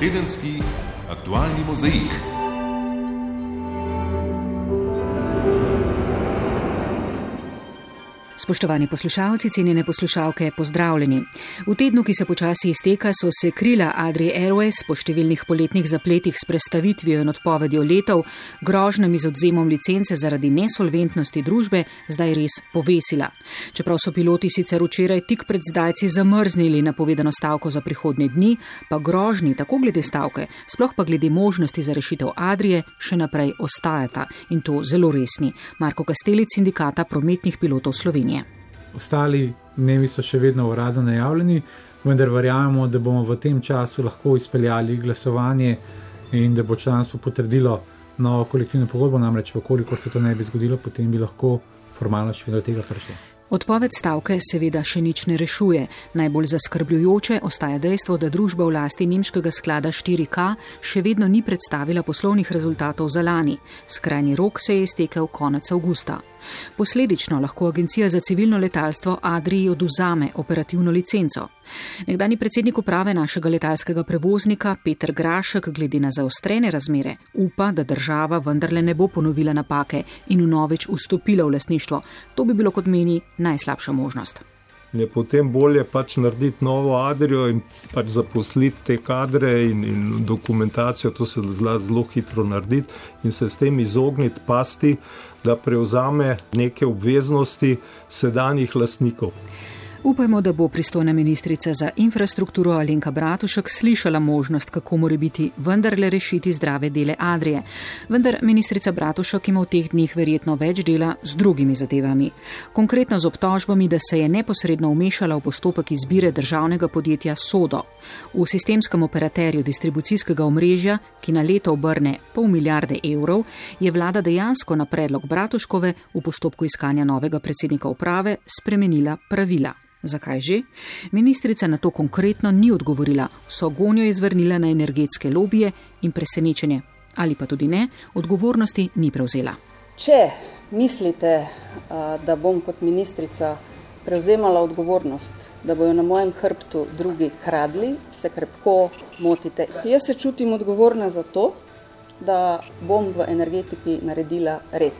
Tedenski aktualni mozaik. Spoštovani poslušalci, cenjene poslušalke, pozdravljeni. V tednu, ki se počasi izteka, so se krila Adri Airways po številnih poletnih zapletih s predstavitvijo in odpovedjo letov, grožnjami z odzemom licence zaradi nesolventnosti družbe, zdaj res povesila. Čeprav so piloti sicer včeraj tik pred zdajci zamrznili napovedano stavko za prihodnje dni, pa grožnji tako glede stavke, sploh pa glede možnosti za rešitev Adrije, še naprej ostajata in to zelo resni. Marko Kastelic, sindikata prometnih pilotov Slovenije. Ostali dnevi so še vedno uradno najavljeni, vendar verjamemo, da bomo v tem času lahko izpeljali glasovanje in da bo članstvo potrdilo novo kolektivno pogodbo. Namreč, če se to ne bi zgodilo, potem bi lahko formalno še vedno do tega prišlo. Odpoved stavke seveda še nič ne rešuje. Najbolj zaskrbljujoče ostaja dejstvo, da družba v lasti nemškega sklada 4K še vedno ni predstavila poslovnih rezultatov za lani. Skrajni rok se je iztekel konec avgusta. Posledično lahko Agencija za civilno letalstvo Adriji oduzame operativno licenco. Nekdani predsednik uprave našega letalskega prevoznika Petr Grašek glede na zaostrene razmere upa, da država vendarle ne bo ponovila napake in vnovič vstopila v lasništvo. To bi bilo kot meni najslabša možnost je potem bolje pač narediti novo adrijo in pač zaposliti te kadre in, in dokumentacijo, to se zla zelo hitro narediti in se s tem izogniti pasti, da prevzame neke obveznosti sedanjih lastnikov. Upajmo, da bo pristojna ministrica za infrastrukturo Alenka Bratušek slišala možnost, kako mora biti vendarle rešiti zdrave dele Adrije. Vendar ministrica Bratušek ima v teh dneh verjetno več dela z drugimi zadevami. Konkretno z obtožbami, da se je neposredno umešala v postopek izbire državnega podjetja Sodo. V sistemskem operaterju distribucijskega omrežja, ki na leto obrne pol milijarde evrov, je vlada dejansko na predlog Bratuškove v postopku iskanja novega predsednika uprave spremenila pravila. Zakaj že? Ministrica na to konkretno ni odgovorila, so gonjo izvrnila na energetske lobije in presenečenje, ali pa tudi ne, odgovornosti ni prevzela. Če mislite, da bom kot ministrica prevzemala odgovornost, da bojo na mojem hrbtu drugi kradli, se krepko motite. Jaz se čutim odgovorna za to, da bom v energetiki naredila red.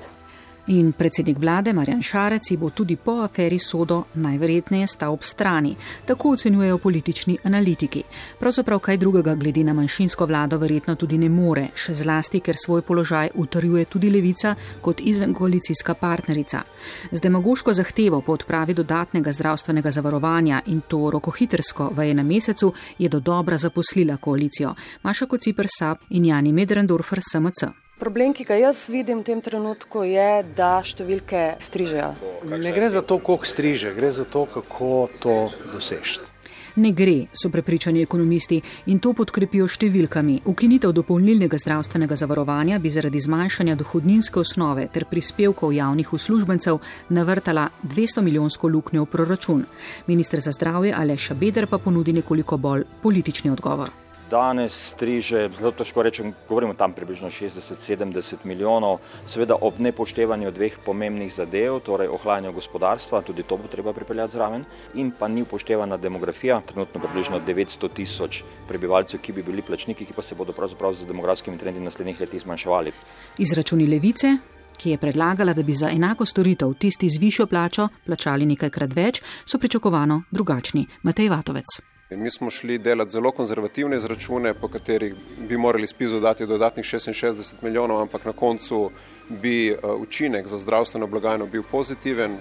In predsednik vlade Marjan Šarec bo tudi po aferi Sodo najverjetneje stal ob strani, tako ocenjujejo politični analitiki. Pravzaprav kaj drugega glede na manjšinsko vlado verjetno tudi ne more, še zlasti, ker svoj položaj utrjuje tudi levica kot izvenkoalicijska partnerica. Z demagoško zahtevo po odpravi dodatnega zdravstvenega zavarovanja in to rokohitrsko v enem mesecu je do dobra zaposlila koalicijo Maša Kocipr Sab in Jani Medrendorfer SMC. Problem, ki ga jaz vidim v tem trenutku, je, da številke strižejo. Ne gre za to, koliko striže, gre za to, kako to dosežeti. Ne gre, so prepričani ekonomisti in to podkrepijo številkami. Ukinitev dopolnilnega zdravstvenega zavarovanja bi zaradi zmanjšanja dohodninske osnove ter prispevkov javnih uslužbencev navrtala 200 milijonsko luknjo v proračun. Ministr za zdravje Aleša Beder pa ponudi nekoliko bolj politični odgovor danes striže, zelo težko rečem, govorimo tam približno 60-70 milijonov, seveda ob nepoštevanju dveh pomembnih zadev, torej ohlanjanju gospodarstva, tudi to bo treba pripeljati zraven, in pa ni upoštevana demografija, trenutno približno 900 tisoč prebivalcev, ki bi bili plačniki, ki pa se bodo pravzaprav z demografskimi trendi naslednjih letih zmanjševali. Izračuni levice. Ki je predlagala, da bi za enako storitev tisti z višjo plačo plačali nekajkrat več, so pričakovano drugačni. Matej Vatovec. Mi smo šli delati zelo konzervativne izračune, po katerih bi morali spizu dati dodatnih 66 milijonov, ampak na koncu bi eh, učinek za zdravstveno blagajno bil pozitiven.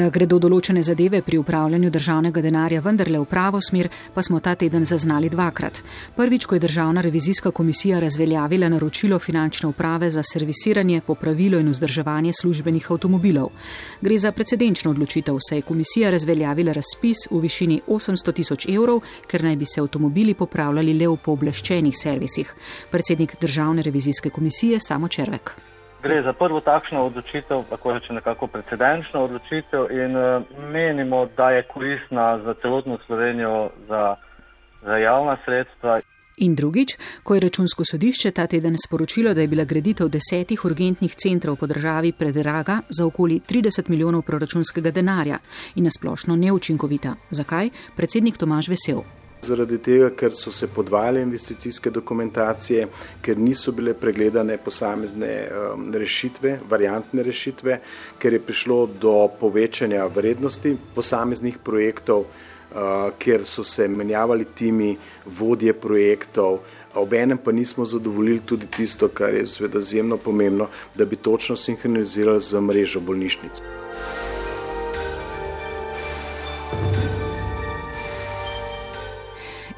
Da gredo določene zadeve pri upravljanju državnega denarja vendarle v pravo smer, pa smo ta teden zaznali dvakrat. Prvič, ko je Državna revizijska komisija razveljavila naročilo finančne uprave za servisiranje, popravilo in vzdrževanje službenih avtomobilov. Gre za precedenčno odločitev, saj je komisija razveljavila razpis v višini 800 tisoč evrov, ker naj bi se avtomobili popravljali le v pooblaščenih servisih. Predsednik Državne revizijske komisije Samo Červek. Gre za prvo takšno odločitev, tako reče nekako precedenčno odločitev in uh, menimo, da je koristna za celotno Slovenijo, za, za javna sredstva. In drugič, ko je računsko sodišče ta teden sporočilo, da je bila graditev desetih urgentnih centrov po državi predraga za okoli 30 milijonov proračunskega denarja in nasplošno neučinkovita. Zakaj? Predsednik Tomaž Vesel. Zaradi tega, ker so se podvajale investicijske dokumentacije, ker niso bile pregledane posamezne um, rešitve, variantne rešitve, ker je prišlo do povečanja vrednosti posameznih projektov, uh, ker so se menjavali timi vodje projektov. Obenem pa nismo zadovoljili tudi tisto, kar je seveda izjemno pomembno, da bi točno sinhronizirali z mrežo bolnišnic.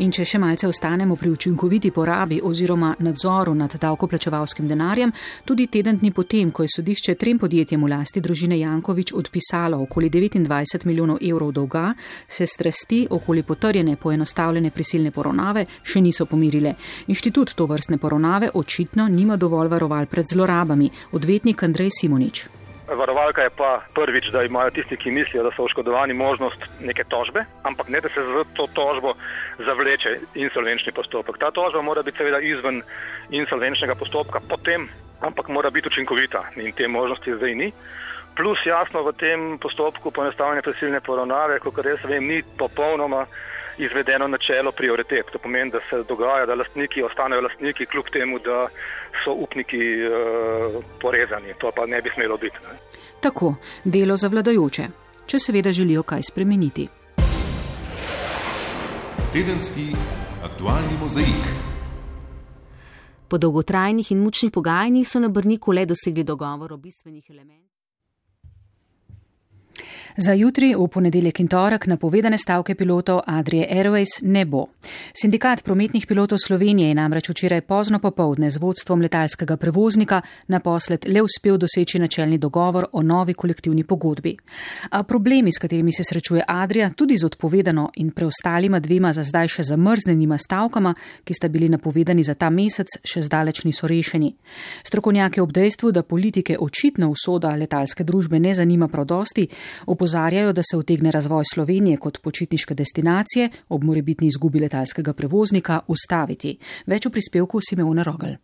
In če še malce ostanemo pri učinkoviti porabi oziroma nadzoru nad davkoplačevalskim denarjem, tudi teden dni potem, ko je sodišče trem podjetjem v lasti družine Jankovič odpisalo okoli 29 milijonov evrov dolga, se strasti okoli potrjene poenostavljene prisilne poravnave še niso pomirile. Inštitut to vrstne poravnave očitno nima dovolj varoval pred zlorabami. Odvetnik Andrej Simonič. Varovalka je pa prvič, da imajo tisti, ki mislijo, da so oškodovani, možnost neke tožbe, ampak ne da se za to tožbo zavleče insolvenčni postopek. Ta tožba mora biti seveda izven insolvenčnega postopka, potem, ampak mora biti učinkovita in te možnosti zdaj ni. Plus jasno v tem postopku ponestavljanja prisilne poravnave, kot res vem, ni popolnoma izvedeno načelo prioritet. To pomeni, da se dogaja, da lastniki ostanejo lastniki, kljub temu, da so upniki uh, porezani. To pa ne bi smelo biti. Ne? Tako, delo za vladajoče, če seveda želijo kaj spremeniti. Tedenski aktualni mozaik. Po dolgotrajnih in mučnih pogajanjih so na Brniku le dosegli dogovor o bistvenih elementih. Za jutri, v ponedeljek in torek, napovedane stavke pilotov Adrije Airways ne bo. Sindikat prometnih pilotov Slovenije je namreč včeraj pozno popovdne z vodstvom letalskega prevoznika naposled le uspel doseči načelni dogovor o novi kolektivni pogodbi. A problemi, s katerimi se srečuje Adrija, tudi z odpovedano in preostalima dvema za zdaj še zamrznenima stavkama, ki sta bili napovedani za ta mesec, še zdaleč niso rešeni. Strokovnjaki ob dejstvu, da politike očitno usoda letalske družbe ne zanima prav dosti, opozarjajo, da se utegne razvoj Slovenije kot počitniške destinacije ob morebitni izgubi letalskega prevoznika ustaviti. Več v prispevku Simeona Rogel.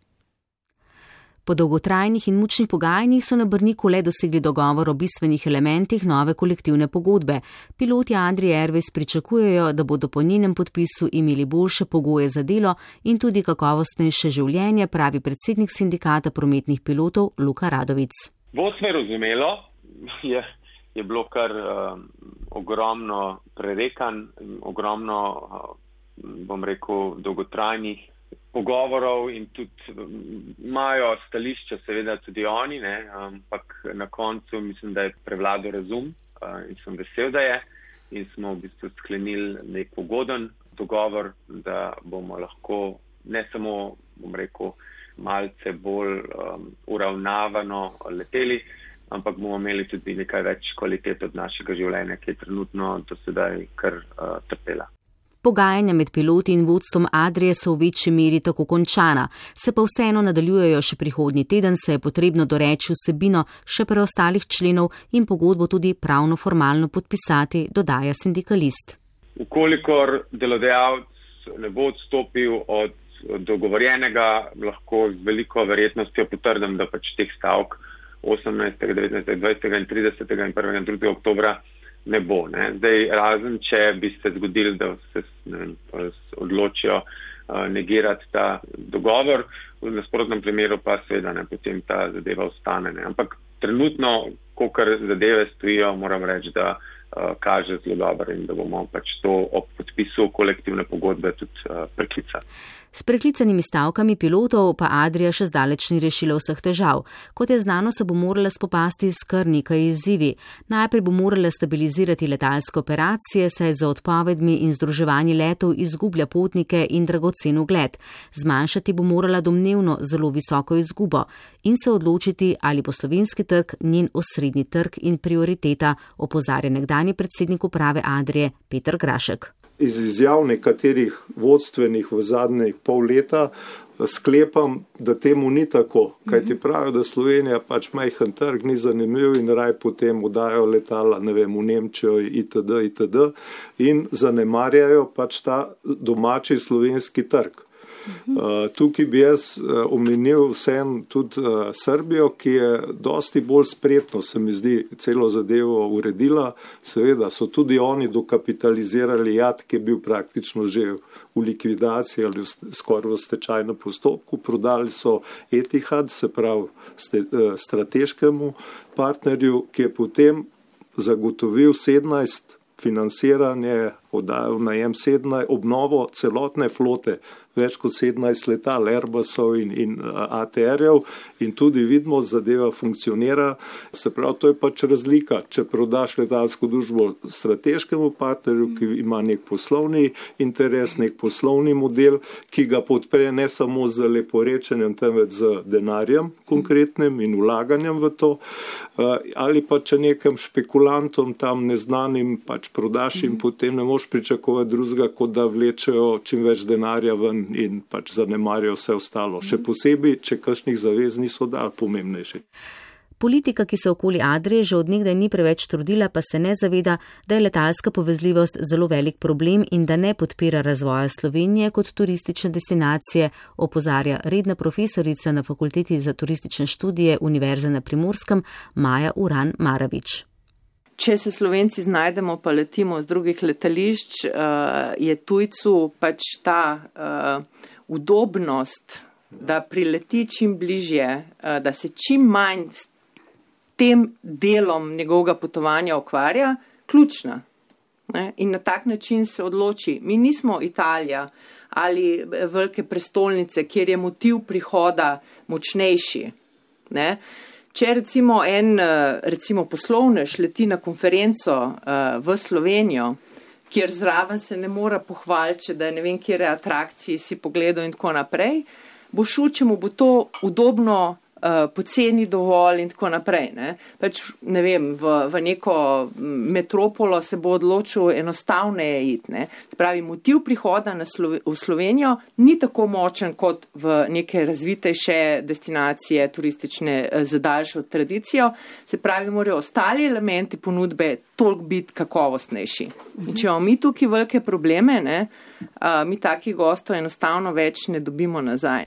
Po dolgotrajnih in mučnih pogajanjih so na Brniku le dosegli dogovor o bistvenih elementih nove kolektivne pogodbe. Piloti Andrije Airways pričakujejo, da bodo po njenem podpisu imeli boljše pogoje za delo in tudi kakovostnejše življenje, pravi predsednik sindikata prometnih pilotov Luka Radovic. Bo se razumelo, je je bilo kar uh, ogromno prerekan, ogromno, uh, bom rekel, dolgotrajnih pogovorov in tudi imajo stališče, seveda tudi oni, ne, ampak na koncu mislim, da je prevladal razum uh, in sem vesel, da je. In smo v bistvu sklenili nek pogoden dogovor, da bomo lahko ne samo, bom rekel, malce bolj um, uravnavano leteli, ampak bomo imeli tudi nekaj več kvalitet od našega življenja, ki je trenutno do sedaj kar uh, trpela. Pogajanja med piloti in vodstvom Adrije so v večji meri tako končana, se pa vseeno nadaljujejo še prihodnji teden, se je potrebno doreči vsebino še preostalih členov in pogodbo tudi pravno formalno podpisati, dodaja sindikalist. Ukolikor delodajalec ne bo odstopil od dogovorjenega, lahko z veliko verjetnostjo potrdim, da pač teh stavk 18., 19., 20. in 30. in 1. in 2. oktobra ne bo. Ne. Zdaj, razen če bi se zgodili, da se ne, odločijo uh, negirati ta dogovor, v nasprotnem primeru pa seveda ne, potem ta zadeva ostane. Ne. Ampak trenutno, ko kar zadeve stojijo, moram reči, da uh, kaže zelo dobro in da bomo pač to ob podpisu kolektivne pogodbe tudi uh, preklicali. S preklicanimi stavkami pilotov pa Adrija še zdaleč ni rešila vseh težav. Kot je znano, se bo morala spopasti s kar nekaj izzivi. Najprej bo morala stabilizirati letalske operacije, saj za odpovedmi in združevanji letov izgublja potnike in dragocen ugled. Zmanjšati bo morala domnevno zelo visoko izgubo in se odločiti, ali bo slovenski trg njen osrednji trg in prioriteta, opozarja nekdani predsednik uprave Adrije Petr Grašek iz izjav nekaterih vodstvenih v zadnjih pol leta sklepam, da temu ni tako, kaj ti pravijo, da Slovenija pač majhen trg ni zanimiv in raj potem udajo letala, ne vem, v Nemčijo itd. itd. in zanemarjajo pač ta domači slovenski trg. Uh, tukaj bi jaz uh, omenil vsem tudi uh, Srbijo, ki je dosti bolj spretno, se mi zdi, celo zadevo uredila. Seveda so tudi oni dokapitalizirali jad, ki je bil praktično že v likvidaciji ali skoraj v stečajnem postopku. Prodali so Etihad, se pravi ste, strateškemu partnerju, ki je potem zagotovil 17 financiranje, oddajal najem 17, obnovo celotne flote, več kot 17 letal, Airbusov in, in ATR-jev in tudi vidimo, zadeva funkcionira. Se pravi, to je pač razlika. Če prodaš letalsko družbo strateškemu partnerju, ki ima nek poslovni interes, nek poslovni model, ki ga podpre ne samo z leporečenjem, temveč z denarjem konkretnim in vlaganjem v to, ali pa če nekem špekulantom tam neznanim pač prodaš in potem ne moš pričakovati drugega, kot da vlečejo čim več denarja ven in pač zanemarijo vse ostalo. Še posebej, če kakšnih zavez niso dali pomembnejši. Politika, ki se okoli Adrije že odnegdaj ni preveč trudila, pa se ne zaveda, da je letalska povezljivost zelo velik problem in da ne podpira razvoja Slovenije kot turistične destinacije, opozarja redna profesorica na Fakulteti za turistične študije Univerze na Primorskem Maja Uran Maravič. Če se slovenci znajdemo, pa letimo z drugih letališč, je tujcu pač ta udobnost, da prileti čim bližje, da se čim manj s tem delom njegovega potovanja ukvarja, ključna. In na tak način se odloči. Mi nismo Italija ali velike prestolnice, kjer je motiv prihoda močnejši. Ne? Če recimo en recimo poslovnež leti na konferenco uh, v Slovenijo, kjer zraven se ne mora pohvaliti, da je ne vem, kje atrakcije si pogledal in tako naprej, bo šel, če mu bo to udobno uh, poceni dovolj in tako naprej. Ne, pač, ne vem, v, v neko metropolo se bo odločil enostavneje iti. Ne. Pravi, motiv prihoda Slove, v Slovenijo ni tako močen kot v neke razvitejše destinacije turistične uh, z daljšo tradicijo. Se pravi, morajo ostali elementi ponudbe toliko biti kakovostnejši. In če imamo mi tukaj velike probleme, ne, uh, mi takih gostov enostavno več ne dobimo nazaj.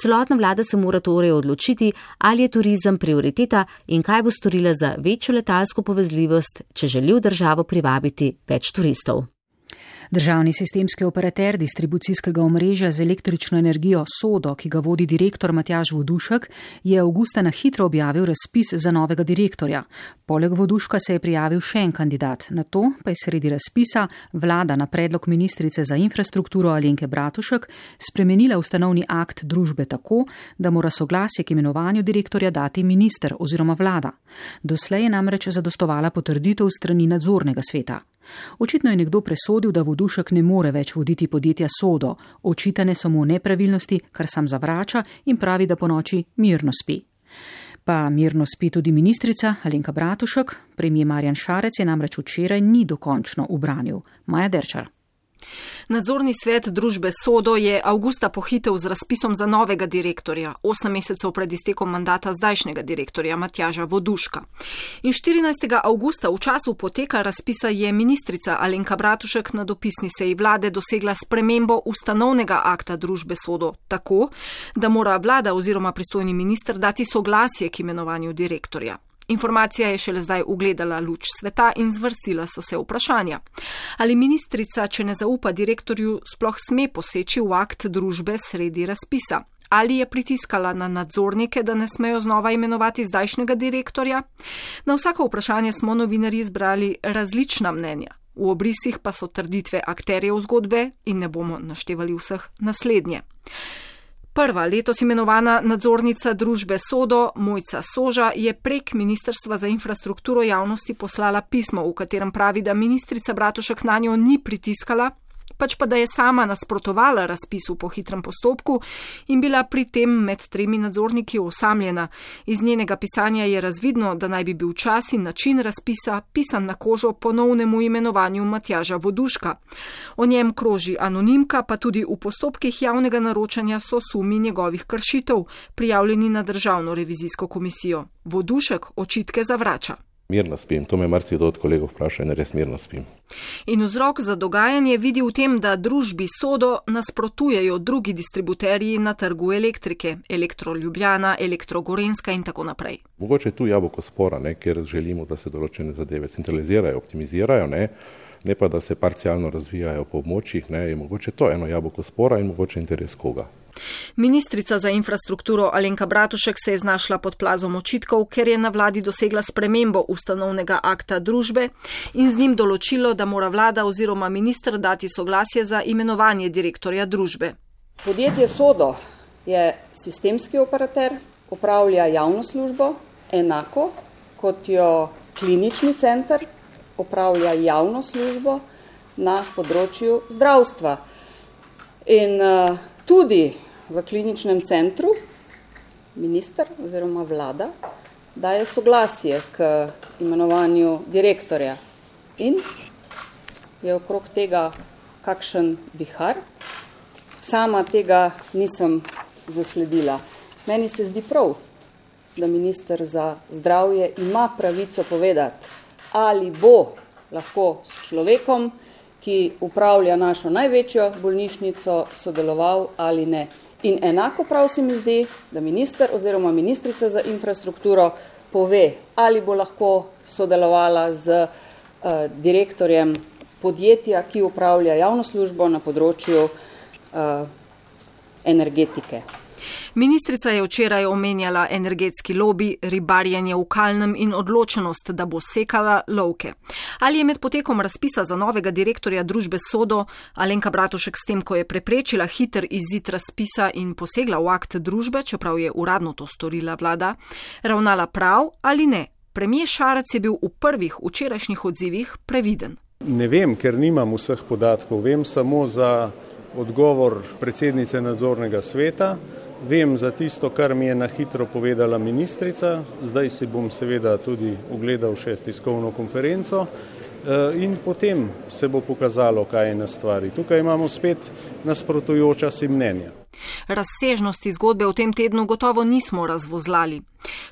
Celotna vlada se mora torej odločiti, ali je turizem prioriteta in kaj bo storila za večjo letalsko povezljivost, če želi v državo privabiti več turistov. Državni sistemski operater distribucijskega omrežja z električno energijo Sodo, ki ga vodi direktor Matjaž Vodušek, je avgusta na hitro objavil razpis za novega direktorja. Poleg Voduška se je prijavil še en kandidat. Na to pa je sredi razpisa vlada na predlog ministrice za infrastrukturo Alenke Bratušek spremenila ustanovni akt družbe tako, da mora soglasje k imenovanju direktorja dati minister oziroma vlada. Doslej je namreč zadostovala potrditev strani nadzornega sveta. Očitno je nekdo presodil, da vodušek ne more več voditi podjetja Sodo, očitane so mu nepravilnosti, kar sam zavrača in pravi, da po noči mirno spi. Pa mirno spi tudi ministrica Alenka Bratušek, premijer Marjan Šarec je namreč včeraj ni dokončno ubranil. Maja Derčar. Nadzorni svet družbe Sodo je avgusta pohitev z razpisom za novega direktorja, osem mesecev pred iztekom mandata zdajšnjega direktorja Matjaža Voduška. In 14. avgusta v času poteka razpisa je ministrica Alenka Bratušek na dopisni seji vlade dosegla spremembo ustanovnega akta družbe Sodo tako, da mora vlada oziroma pristojni minister dati soglasje k imenovanju direktorja. Informacija je šele zdaj ugledala luč sveta in zvrstila so se vprašanja. Ali ministrica, če ne zaupa direktorju, sploh sme poseči v akt družbe sredi razpisa? Ali je pritiskala na nadzornike, da ne smejo znova imenovati zdajšnjega direktorja? Na vsako vprašanje smo novinarji izbrali različna mnenja. V obrisih pa so trditve akterjev zgodbe in ne bomo naštevali vseh naslednje. Prva letos imenovana nadzornica družbe Sodo, Mojca Soža, je prek Ministrstva za infrastrukturo javnosti poslala pismo, v katerem pravi, da ministrica Bratušek na njo ni pritiskala, pač pa da je sama nasprotovala razpisu po hitrem postopku in bila pri tem med tremi nadzorniki osamljena. Iz njenega pisanja je razvidno, da naj bi bil čas in način razpisa pisan na kožo ponovnemu imenovanju Matjaža Voduška. O njem kroži anonimka, pa tudi v postopkih javnega naročanja so sumi njegovih kršitev, prijavljeni na državno revizijsko komisijo. Vodušek očitke zavrača. Mirno spim, to me marsikdo od kolegov vpraša in res mirno spim. In vzrok za dogajanje vidi v tem, da družbi Sodo nasprotujejo drugi distributerji na trgu elektrike, Elektro Ljubljana, Elektro Gorenska in tako naprej. Mogoče je tu jabolko spora, ne, ker želimo, da se določene zadeve centralizirajo, optimizirajo, ne, ne pa da se parcialno razvijajo po območjih, ne, je mogoče to eno jabolko spora in mogoče interes koga. Ministrica za infrastrukturo Alenka Bratušek se je znašla pod plazom očitkov, ker je na vladi dosegla spremembo ustanovnega akta družbe in z njim določilo, da mora vlada oziroma ministr dati soglasje za imenovanje direktorja družbe. Podjetje Sodo je sistemski operater, upravlja javno službo, enako kot jo klinični center upravlja javno službo na področju zdravstva. In uh, tudi v kliničnem centru minister oziroma vlada daje soglasje k imenovanju direktorja in je okrog tega kakšen bihar. Sama tega nisem zasledila. Meni se zdi prav, da minister za zdravje ima pravico povedati, ali bo lahko s človekom, ki upravlja našo največjo bolnišnico, sodeloval ali ne. In enako prav se mi zdi, da minister oziroma ministrica za infrastrukturo pove, ali bo lahko sodelovala z uh, direktorjem podjetja, ki upravlja javno službo na področju uh, energetike. Ministrica je včeraj omenjala energetski lobby, ribarjenje v kalnem in odločenost, da bo sekala lovke. Ali je med potekom razpisa za novega direktorja družbe Sodo Alenka Bratušek s tem, ko je preprečila hiter izid razpisa in posegla v akt družbe, čeprav je uradno to storila vlada, ravnala prav ali ne? Premijer Šarec je bil v prvih včerajšnjih odzivih previden. Ne vem, ker nimam vseh podatkov. Vem samo za odgovor predsednice nadzornega sveta. Vem za tisto, kar mi je na hitro povedala ministrica, zdaj si bom seveda tudi ogledal še tiskovno konferenco eh, in potem se bo pokazalo, kaj je na stvari. Tukaj imamo spet nasprotujoča si mnenja. Razsežnosti zgodbe v tem tednu gotovo nismo razvozlali.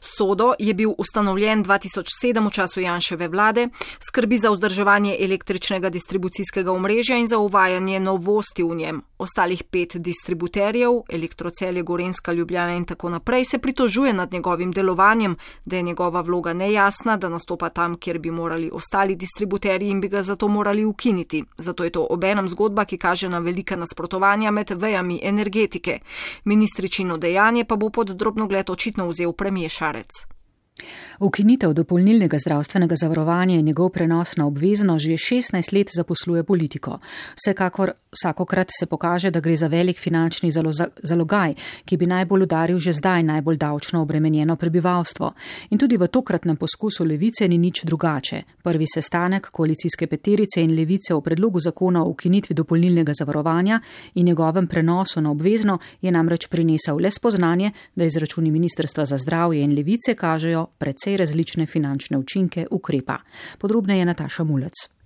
Sodo je bil ustanovljen 2007 v času Janševe vlade, skrbi za vzdrževanje električnega distribucijskega omrežja in za uvajanje novosti v njem. Ostalih pet distributerjev, elektrocelje Gorenska, Ljubljana in tako naprej, se pritožuje nad njegovim delovanjem, da je njegova vloga nejasna, da nastopa tam, kjer bi morali ostali distributerji in bi ga zato morali ukiniti. Zato je to obenem zgodba, ki kaže na velika nasprotovanja med vejami energetike. Ministričino dejanje pa bo pod drobnogled očitno vzel premijer. Šarec. Ukinitev dopolnilnega zdravstvenega zavarovanja in njegov prenos na obvezno že 16 let zaposluje politiko. Vsekakor vsakokrat se pokaže, da gre za velik finančni zalogaj, ki bi najbolj udaril že zdaj najbolj davčno obremenjeno prebivalstvo. In tudi v tokratnem poskusu levice ni nič drugače. Prvi sestanek koalicijske peterice in levice o predlogu zakona o ukinitvi dopolnilnega zavarovanja in njegovem prenosu na obvezno je namreč prinesel le spoznanje, da izračuni Ministrstva za zdravje in levice kažejo precej različne finančne učinke ukrepa. Podrobneje Nataša Mulec.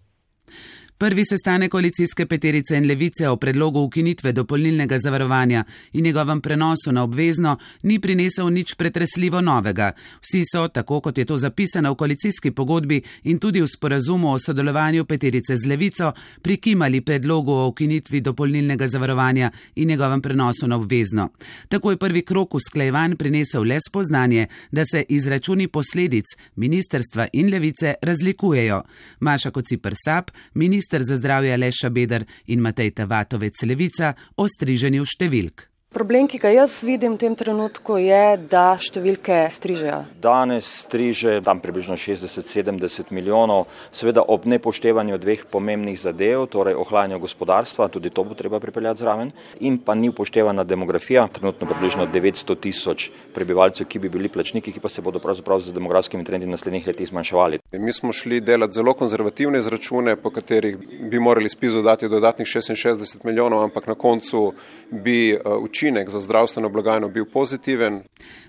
Prvi sestanek koalicijske peterice in levice o predlogu ukinitve dopolnilnega zavarovanja in njegovem prenosu na obvezno ni prinesel nič pretresljivo novega. Vsi so, tako kot je to zapisano v koalicijski pogodbi in tudi v sporazumu o sodelovanju peterice z levico, prikimali predlogu o ukinitvi dopolnilnega zavarovanja in njegovem prenosu na obvezno. Tako je prvi krok usklajevanj prinesel le spoznanje, da se izračuni posledic ministerstva in levice razlikujejo. Maša Kocipr Sap, ministr minister za zdravje Leša Bedar in Matej Tavatovec Levica o striženju številk. Problem, ki ga jaz vidim v tem trenutku, je, da številke strižejo. Danes striže tam približno 60-70 milijonov, seveda ob nepoštevanju dveh pomembnih zadev, torej ohlajanju gospodarstva, tudi to bo treba pripeljati zraven, in pa ni upoštevana demografija, trenutno približno 900 tisoč prebivalcev, ki bi bili plačniki, ki pa se bodo pravzaprav z demografskimi trendi naslednjih letih zmanjševali. Mi smo šli delati zelo konzervativne izračune, po katerih bi morali spizu dati dodatnih 66 milijonov, ampak na koncu bi učili učinek za zdravstveno blagajno bil pozitiven.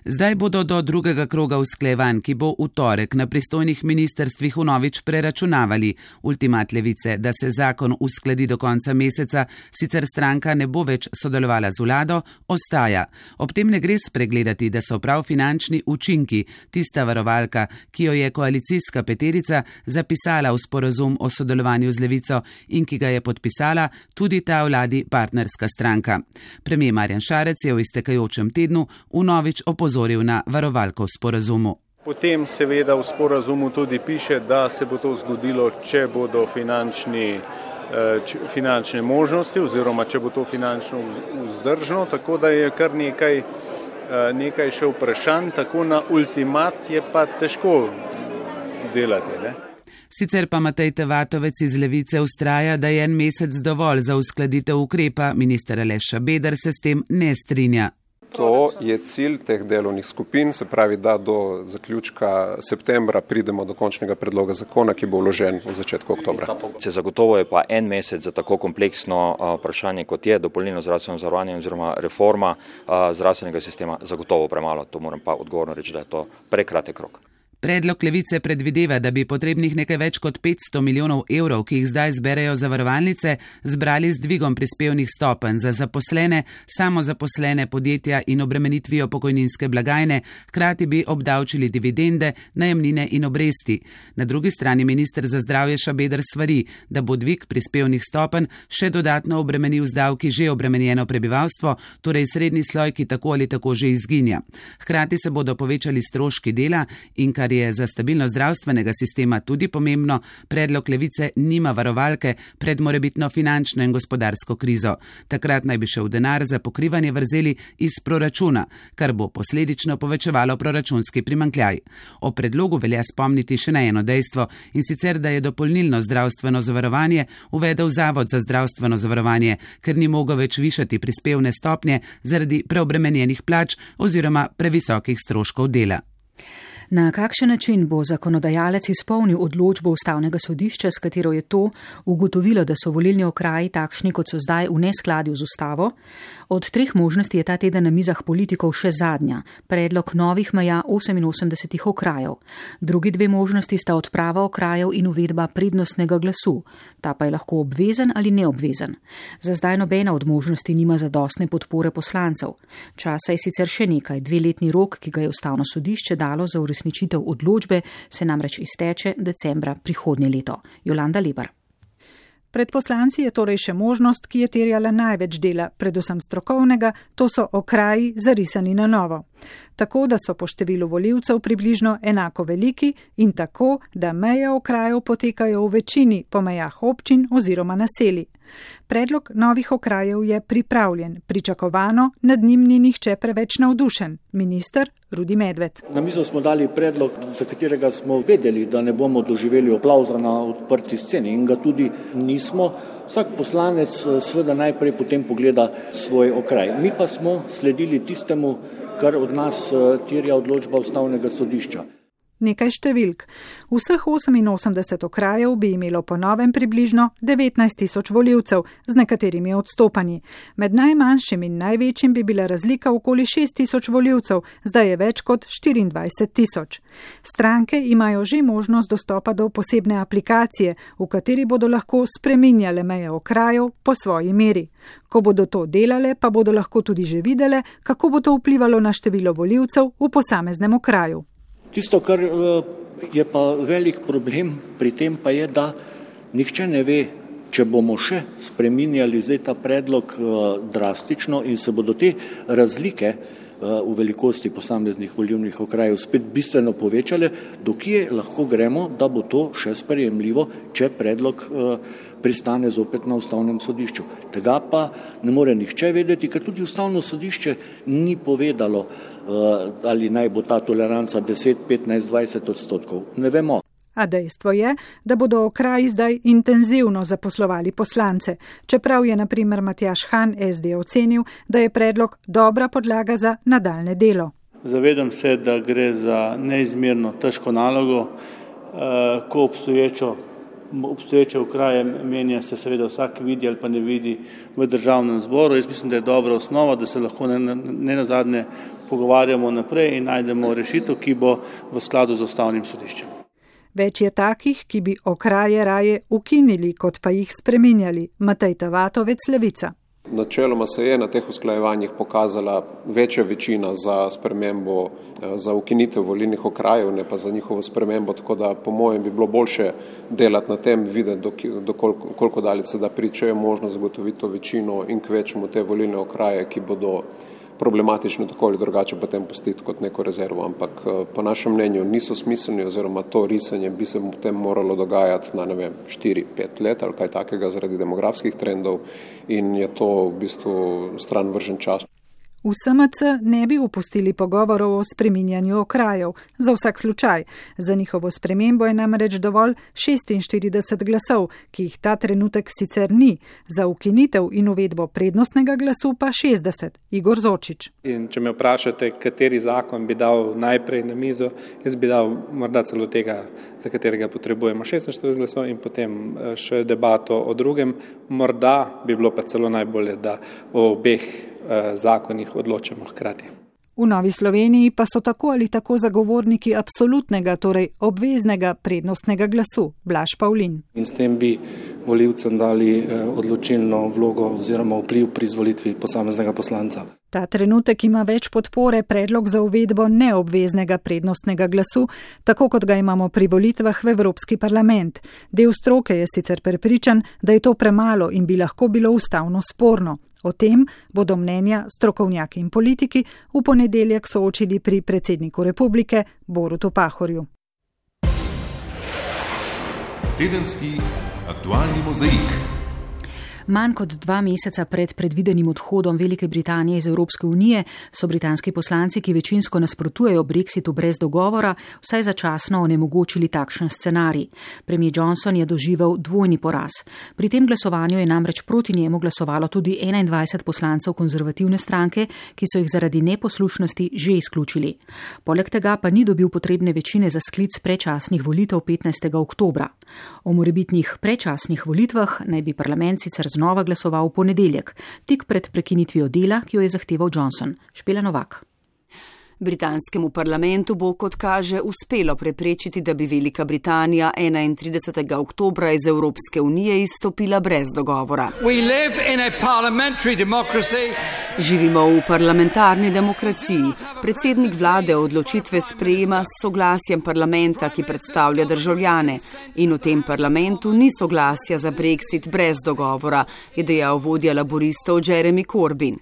Zdaj bodo do drugega kroga usklajevanj, ki bo v torek na pristojnih ministerstvih vnovič preračunavali ultimat levice, da se zakon uskladi do konca meseca, sicer stranka ne bo več sodelovala z vlado, ostaja. Ob tem ne gre spregledati, da so prav finančni učinki tista varovalka, ki jo je koalicijska peterica zapisala v sporazum o sodelovanju z levico in ki ga je podpisala tudi ta vladi partnerska stranka. Premijer Marjan Šarec je v iztekajočem tednu vnovič opozoril na varovalko v sporazumu. Potem seveda v sporazumu tudi piše, da se bo to zgodilo, če bodo finančni, eh, finančne možnosti oziroma če bo to finančno vzdržno, tako da je kar nekaj, eh, nekaj še vprašanj, tako na ultimat je pa težko delati. Ne? Sicer pa Matej Tevatovec iz Levice ustraja, da je en mesec dovolj za uskladitev ukrepa, minister Aleša Beder se s tem ne strinja. To je cilj teh delovnih skupin, se pravi, da do zaključka septembra pridemo do končnega predloga zakona, ki bo vložen v začetku oktobra. Se zagotovo je pa en mesec za tako kompleksno vprašanje, kot je dopolnilno zdravstveno zavarovanje oziroma reforma zdravstvenega sistema, zagotovo premalo. To moram pa odgovorno reči, da je to prekratek rok. Predlog levice predvideva, da bi potrebnih nekaj več kot 500 milijonov evrov, ki jih zdaj zberejo zavarovalnice, zbrali z dvigom prispevnih stopenj za zaposlene, samozaposlene podjetja in obremenitvijo pokojninske blagajne, hkrati bi obdavčili dividende, najemnine in obresti. Na drugi strani ministr za zdravje Šabedr svari, da bo dvig prispevnih stopenj še dodatno obremenil z davki že obremenjeno prebivalstvo, torej srednji sloj, ki tako ali tako že izginja. Hkrati se bodo povečali stroški dela in kar je za stabilnost zdravstvenega sistema tudi pomembno, predlog levice nima varovalke pred morebitno finančno in gospodarsko krizo. Takrat naj bi šel denar za pokrivanje vrzeli iz proračuna, kar bo posledično povečevalo proračunski primankljaj. O predlogu velja spomniti še na eno dejstvo in sicer, da je dopolnilno zdravstveno zavarovanje uvedel Zavod za zdravstveno zavarovanje, ker ni mogel več višati prispevne stopnje zaradi preobremenjenih plač oziroma previsokih stroškov dela. Na kakšen način bo zakonodajalec izpolnil odločbo ustavnega sodišča, s katero je to ugotovilo, da so volilni okraji takšni, kot so zdaj v neskladju z ustavo? Od treh možnosti je ta teden na mizah politikov še zadnja - predlog novih meja 88 okrajev. Drugi dve možnosti sta odprava okrajev in uvedba prednostnega glasu. Ta pa je lahko obvezen ali neobvezen. Za zdaj nobena od možnosti nima zadostne podpore poslancev. Časa je sicer še nekaj, dveletni rok, ki ga je ustavno sodišče dalo za uresničitev odločbe se namreč izteče decembra prihodnje leto. Jolanda Lebar. Pred poslanci je torej še možnost, ki je terjala največ dela, predvsem strokovnega, to so okraji zarisani na novo. Tako, da so po številu voljivcev približno enako veliki in tako, da meje okrajev potekajo v večini po mejah občin oziroma naseli. Predlog novih okrajev je pripravljen, pričakovano, nad njim ni nihče preveč navdušen. Minister Rudi Medved. Na mizo smo dali predlog, za katerega smo vedeli, da ne bomo doživeli aplauza na odprti sceni in ga tudi nismo. Vsak poslanec eh, seveda najprej potem pogleda svoj okraj. Mi pa smo sledili tistemu, kar od nas eh, terja odločba ustavnega sodišča nekaj številk. Vseh 88 okrajev bi imelo po novem približno 19 tisoč voljivcev, z nekaterimi odstopanji. Med najmanjšim in največjim bi bila razlika okoli 6 tisoč voljivcev, zdaj je več kot 24 tisoč. Stranke imajo že možnost dostopa do posebne aplikacije, v kateri bodo lahko spreminjale meje okrajev po svoji meri. Ko bodo to delale, pa bodo lahko tudi že videle, kako bo to vplivalo na število voljivcev v posameznem okraju. Tisto, kar eh, je pa velik problem pri tem, pa je, da nihče ne ve, če bomo še spreminjali zdaj ta predlog eh, drastično in se bodo te razlike v velikosti posameznih volivnih okrajev spet bistveno povečale, dokje lahko gremo, da bo to še sprejemljivo, če predlog pristane zopet na ustavnem sodišču. Tega pa ne more nihče vedeti, ker tudi ustavno sodišče ni povedalo, uh, ali naj bo ta toleranca 10, 15, 20 odstotkov. Ne vemo. A dejstvo je, da bodo okraji zdaj intenzivno zaposlovali poslance, čeprav je naprimer Matjaš Han SD ocenil, da je predlog dobra podlaga za nadaljne delo. Zavedam se, da gre za neizmerno težko nalogo, uh, ko obstoječo obstoječe okraje menja se seveda vsak vidi ali pa ne vidi v državnem zboru. Jaz mislim, da je dobra osnova, da se lahko ne na zadnje pogovarjamo naprej in najdemo rešitev, ki bo v skladu z ustavnim sodiščem. Več je takih, ki bi okraje raje ukinili, kot pa jih spreminjali. Matej Tavatovec Levica. Načeloma se je na teh usklajevanjih pokazala večja večina za spremembo, eh, za ukinitev volilnih okrajev, ne pa za njihovo spremembo, tako da po mojem bi bilo boljše delati na tem, videti, do, do koliko, koliko daleč se da priče je možno zagotoviti to večino in kvečemo te volilne okraje, ki bodo problematično tako ali drugače potem pustiti kot neko rezervo, ampak eh, po našem mnenju niso smiselni oziroma to risanje bi se potem moralo dogajati na ne vem 4-5 let ali kaj takega zaradi demografskih trendov in je to v bistvu stran vržen čas. V SMC ne bi upustili pogovorov o spreminjanju okrajev, za vsak slučaj. Za njihovo spremembo je namreč dovolj 46 glasov, ki jih ta trenutek sicer ni, za ukinitev in uvedbo prednostnega glasu pa 60. Igor Zočič. In če me vprašate, kateri zakon bi dal najprej na mizo, jaz bi dal morda celo tega, za katerega potrebujemo 46 glasov in potem eh, še debato o drugem. Morda bi bilo pa celo najbolje, da o obeh Eh, zakonih odločamo hkrati. V Novi Sloveniji pa so tako ali tako zagovorniki absolutnega, torej obveznega prednostnega glasu, Blaž Pavlin. In s tem bi voljivcem dali eh, odločilno vlogo oziroma vpliv pri izvolitvi posameznega poslanca. Ta trenutek ima več podpore predlog za uvedbo neobveznega prednostnega glasu, tako kot ga imamo pri volitvah v Evropski parlament. Del stroke je sicer prepričan, da je to premalo in bi lahko bilo ustavno sporno. O tem bodo mnenja strokovnjaki in politiki v ponedeljek soočili pri predsedniku republike Borutu Pahorju. Tedenski aktualni mozaik. Manj kot dva meseca pred predvidenim odhodom Velike Britanije iz Evropske unije so britanski poslanci, ki večinsko nasprotujejo Brexitu brez dogovora, vsaj začasno onemogočili takšen scenarij. Premijer Johnson je doživel dvojni poraz. Pri tem glasovanju je namreč proti njemu glasovalo tudi 21 poslancev konzervativne stranke, ki so jih zaradi neposlušnosti že izključili. Poleg tega pa ni dobil potrebne večine za sklic prečasnih volitev 15. oktobra. O morebitnih prečasnih volitvah naj bi parlament sicer znova glasoval v ponedeljek, tik pred prekinitvijo dela, ki jo je zahteval Johnson. Špela Novak. Britanskemu parlamentu bo, kot kaže, uspelo preprečiti, da bi Velika Britanija 31. oktobra iz Evropske unije izstopila brez dogovora. Živimo v parlamentarni demokraciji. Predsednik vlade odločitve sprejema s soglasjem parlamenta, ki predstavlja državljane. In v tem parlamentu ni soglasja za Brexit brez dogovora, je dejal vodja laboristov Jeremy Corbyn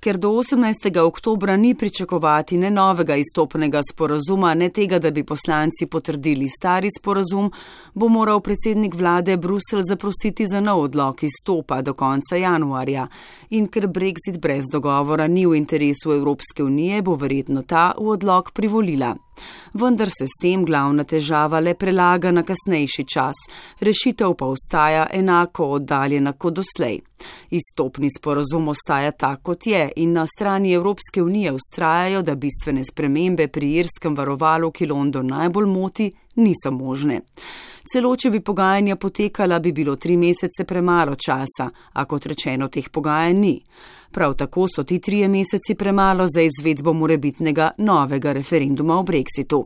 ker do 18. oktobra ni pričakovati ne novega izstopnega sporazuma, ne tega, da bi poslanci potrdili stari sporazum, bo moral predsednik vlade Brusel zaprositi za nov odlog izstopa do konca januarja. In ker Brexit brez dogovora ni v interesu Evropske unije, bo verjetno ta v odlog privolila. Vendar se s tem glavna težava le prelaga na kasnejši čas, rešitev pa ostaja enako oddaljena kot doslej. Izstopni sporozum ostaja tak, kot je in na strani Evropske unije ustrajajo, da bistvene spremembe pri irskem varovalu, ki London najbolj moti, niso možne. Celo, če bi pogajanja potekala, bi bilo tri mesece premalo časa, a kot rečeno, teh pogajanj ni. Prav tako so ti trije meseci premalo za izvedbo morebitnega novega referenduma o Brexitu.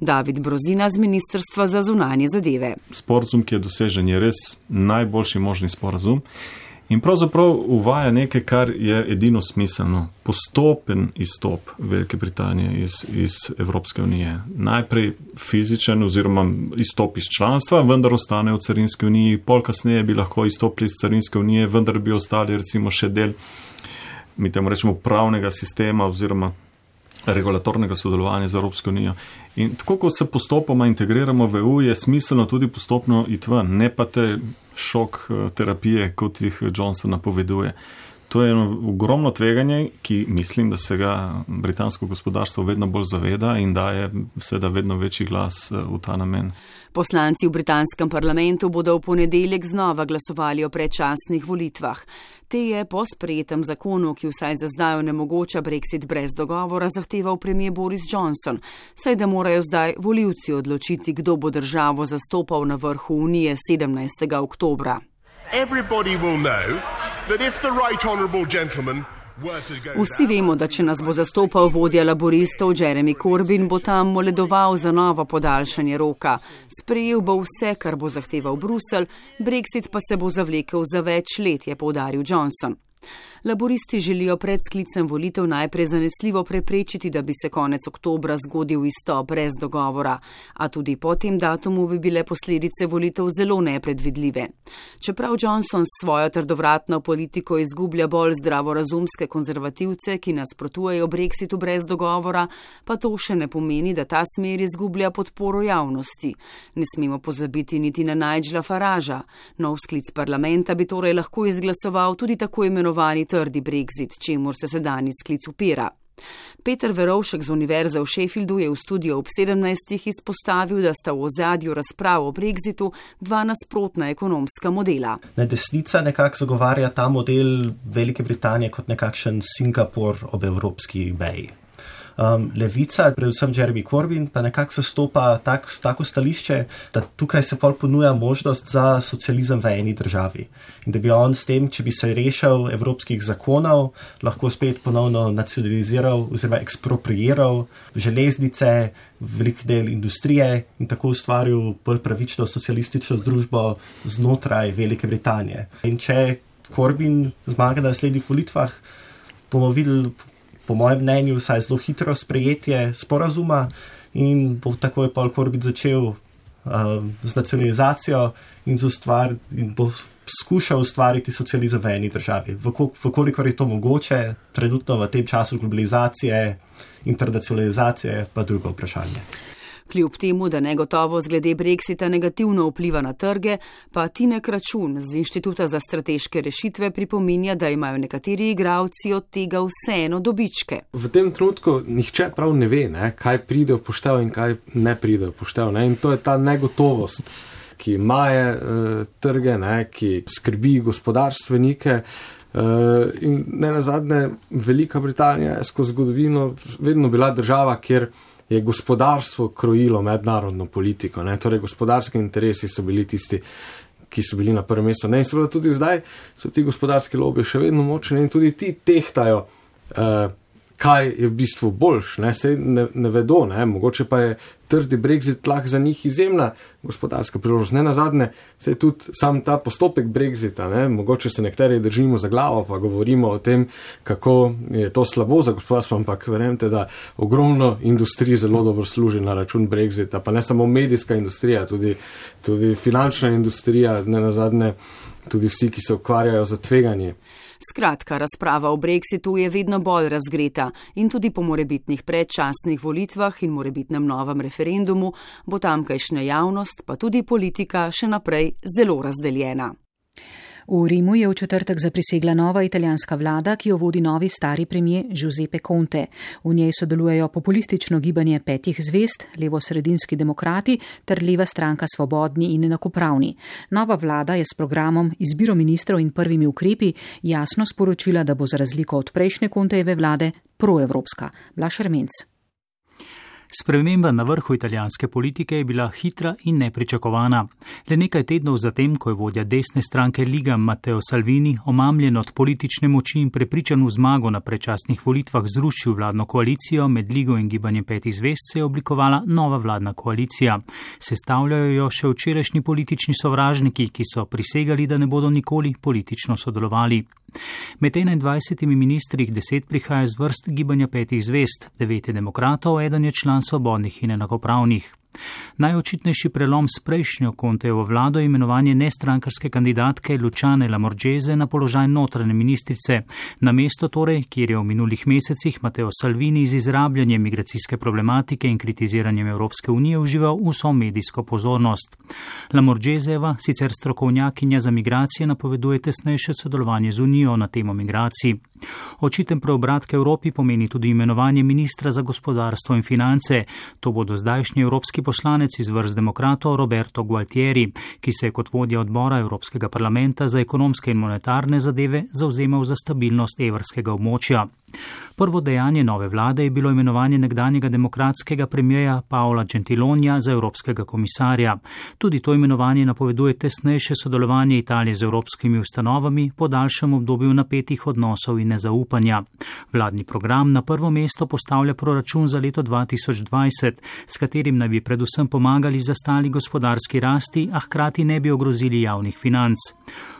David Brozina z Ministrstva za zunanje zadeve. Sporazum, ki je dosežen, je res najboljši možni sporazum. In pravzaprav uvaja nekaj, kar je edino smiselno. Postopen izstop Velike Britanije iz, iz Evropske unije. Najprej fizičen oziroma izstop iz članstva, vendar ostane v carinski uniji. Pol kasneje bi lahko izstopili iz carinske unije, vendar bi ostali recimo še del mi temu rečemo, pravnega sistema oziroma regulatornega sodelovanja z Evropsko unijo. In tako kot se postopoma integriramo v EU, je smiselno tudi postopno iti ven, ne pa te šok eh, terapije, kot jih Johnson napoveduje. To je eno ogromno tveganje, ki mislim, da se ga britansko gospodarstvo vedno bolj zaveda in daje seveda vedno večji glas eh, v ta namen. Poslanci v britanskem parlamentu bodo v ponedeljek znova glasovali o predčasnih volitvah. Te je po sprejetem zakonu, ki vsaj za zdaj onemogoča Brexit brez dogovora, zahteval premijer Boris Johnson, saj da morajo zdaj voljivci odločiti, kdo bo državo zastopal na vrhu Unije 17. oktobra. Vsi vemo, da če nas bo zastopal vodja laboristov Jeremy Corbyn, bo tam moledoval za novo podaljšanje roka. Sprejel bo vse, kar bo zahteval Bruselj, Brexit pa se bo zavlekel za več let, je povdaril Johnson. Laboristi želijo pred sklicem volitev najprej zanesljivo preprečiti, da bi se konec oktobra zgodil isto brez dogovora, a tudi po tem datumu bi bile posledice volitev zelo nepredvidljive. Čeprav Johnson s svojo trdovratno politiko izgublja bolj zdravorazumske konzervativce, ki nasprotujejo brexitu brez dogovora, pa to še ne pomeni, da ta smer izgublja podporo javnosti. Ne smemo pozabiti niti na Nigela Faraža. Nov sklic parlamenta bi torej lahko izglasoval tudi tako imenovani trdi brexit, čemur se sedajni sklic upira. Peter Verovšek z Univerze v Sheffieldu je v studiu ob 17. izpostavil, da sta v ozadju razprav o brexitu dva nasprotna ekonomska modela. Ne, desnica nekako zagovarja ta model Velike Britanije kot nekakšen Singapur ob evropski meji. Um, levica, predvsem Jeremy Corbyn, pa nekako zastopa tak, tako stališče, da tukaj se pol ponuja možnost za socializem v eni državi. In da bi on s tem, če bi se rešil evropskih zakonov, lahko spet ponovno nacionaliziral oziroma ekspropriiral železnice, velik del industrije in tako ustvaril bolj pravično socialistično družbo znotraj Velike Britanije. In če Corbyn zmaga na naslednjih volitvah, bomo videli po mojem mnenju, vsaj zelo hitro sprejetje sporazuma in bo takoj Paul Corbyn začel uh, z nacionalizacijo in, ustvar, in bo skušal ustvariti socializem v eni državi. Vkolikor je to mogoče, trenutno v tem času globalizacije, internacionalizacije, pa drugo vprašanje. Kljub temu, da negotovost glede Brexita negativno vpliva na trge, pa Tinek Račun z Inštituta za strateške rešitve pripominja, da imajo nekateri igravci od tega vseeno dobičke. V tem trenutku nihče prav ne ve, ne, kaj pride v poštev in kaj ne pride v poštev. Ne, in to je ta negotovost, ki maje uh, trge, ne, ki skrbi gospodarstvenike. Uh, in ne na zadnje, Velika Britanija je skozi zgodovino vedno bila država, kjer je gospodarstvo krojilo mednarodno politiko. Ne? Torej, gospodarski interesi so bili tisti, ki so bili na prvem mestu. Ne? In seveda tudi zdaj so ti gospodarski lobiji še vedno močni in tudi ti tehtajo. Uh, kaj je v bistvu boljš, ne, ne, ne vedo, ne, mogoče pa je trdi brexit lahko za njih izjemna gospodarska priložnost. Ne na zadnje, se je tudi sam ta postopek brexita, ne, mogoče se nekateri držimo za glavo, pa govorimo o tem, kako je to slabo za gospodarstvo, ampak verjemte, da ogromno industrij zelo dobro služi na račun brexita, pa ne samo medijska industrija, tudi, tudi finančna industrija, ne na zadnje, tudi vsi, ki se ukvarjajo z tveganjem. Skratka, razprava o brexitu je vedno bolj razgreta in tudi po morebitnih predčasnih volitvah in morebitnem novem referendumu bo tamkajšnja javnost, pa tudi politika še naprej zelo razdeljena. V Rimu je v četrtek zaprisegla nova italijanska vlada, ki jo vodi novi stari premije Giuseppe Conte. V njej sodelujejo populistično gibanje petih zvest, levo-sredinski demokrati ter leva stranka Svobodni in enakopravni. Nova vlada je s programom izbiro ministrov in prvimi ukrepi jasno sporočila, da bo za razliko od prejšnje Contejeve vlade proevropska. Blaš Armenc. Sprememba na vrhu italijanske politike je bila hitra in nepričakovana. Le nekaj tednov zatem, ko je vodja desne stranke Liga Matteo Salvini, omamljen od politične moči in prepričan v zmago na prečasnih volitvah, zrušil vladno koalicijo med Ligo in gibanjem petih zvest, se je oblikovala nova vladna koalicija. Sestavljajo jo še včerajšnji politični sovražniki, ki so prisegali, da ne bodo nikoli politično sodelovali. Med 21 ministri jih deset prihaja z vrst gibanja petih zvest, devet je demokratov, eden je član svobodnih in enakopravnih. Najočitnejši prelom s prejšnjo Kontejevo vlado je imenovanje nestrankarske kandidatke Lučane Lamorđeze na položaj notranje ministrice, na mesto torej, kjer je v minulih mesecih Mateo Salvini z izrabljanjem migracijske problematike in kritiziranjem Evropske unije užival vso medijsko pozornost. Lamorđezeva, sicer strokovnjakinja za migracije, napoveduje tesnejše sodelovanje z Unijo na temo migracij. Očiten preobrat k Evropi pomeni tudi imenovanje ministra za gospodarstvo in finance. To bodo zdajšnji evropski poslanec iz vrst demokratov Roberto Gualtieri, ki se je kot vodja odbora Evropskega parlamenta za ekonomske in monetarne zadeve zauzemal za stabilnost evrskega območja. Prvo dejanje nove vlade je bilo imenovanje nekdanjega demokratskega premijeja Paola Gentilonja za evropskega komisarja. Tudi to imenovanje napoveduje tesnejše sodelovanje Italije z evropskimi ustanovami po daljšem obdobju napetih odnosov in nezaupanja. Vladni program na prvo mesto postavlja proračun za leto 2020, s katerim naj bi predvsem pomagali zastali gospodarski rasti, a hkrati ne bi ogrozili javnih financ.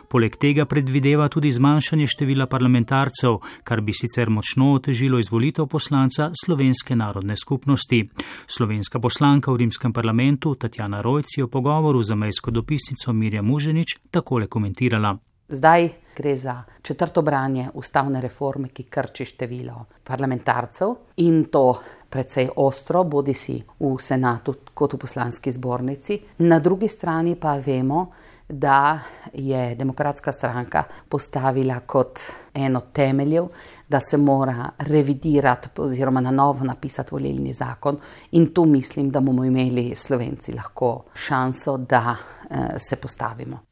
Poleg tega predvideva tudi zmanjšanje števila parlamentarcev, kar bi sicer močno otežilo izvolitev poslanca Slovenske narodne skupnosti. Slovenska poslanka v rimskem parlamentu Tatjana Rojc je v pogovoru za mejsko dopisnico Mirja Muženič takole komentirala. Zdaj gre za četrto branje ustavne reforme, ki krči število parlamentarcev in to precej ostro, bodi si v senatu kot v poslanski zbornici. Na drugi strani pa vemo, da je demokratska stranka postavila kot eno temeljev, da se mora revidirati oziroma na novo napisati volilni zakon in tu mislim, da bomo imeli slovenci lahko šanso, da eh, se postavimo.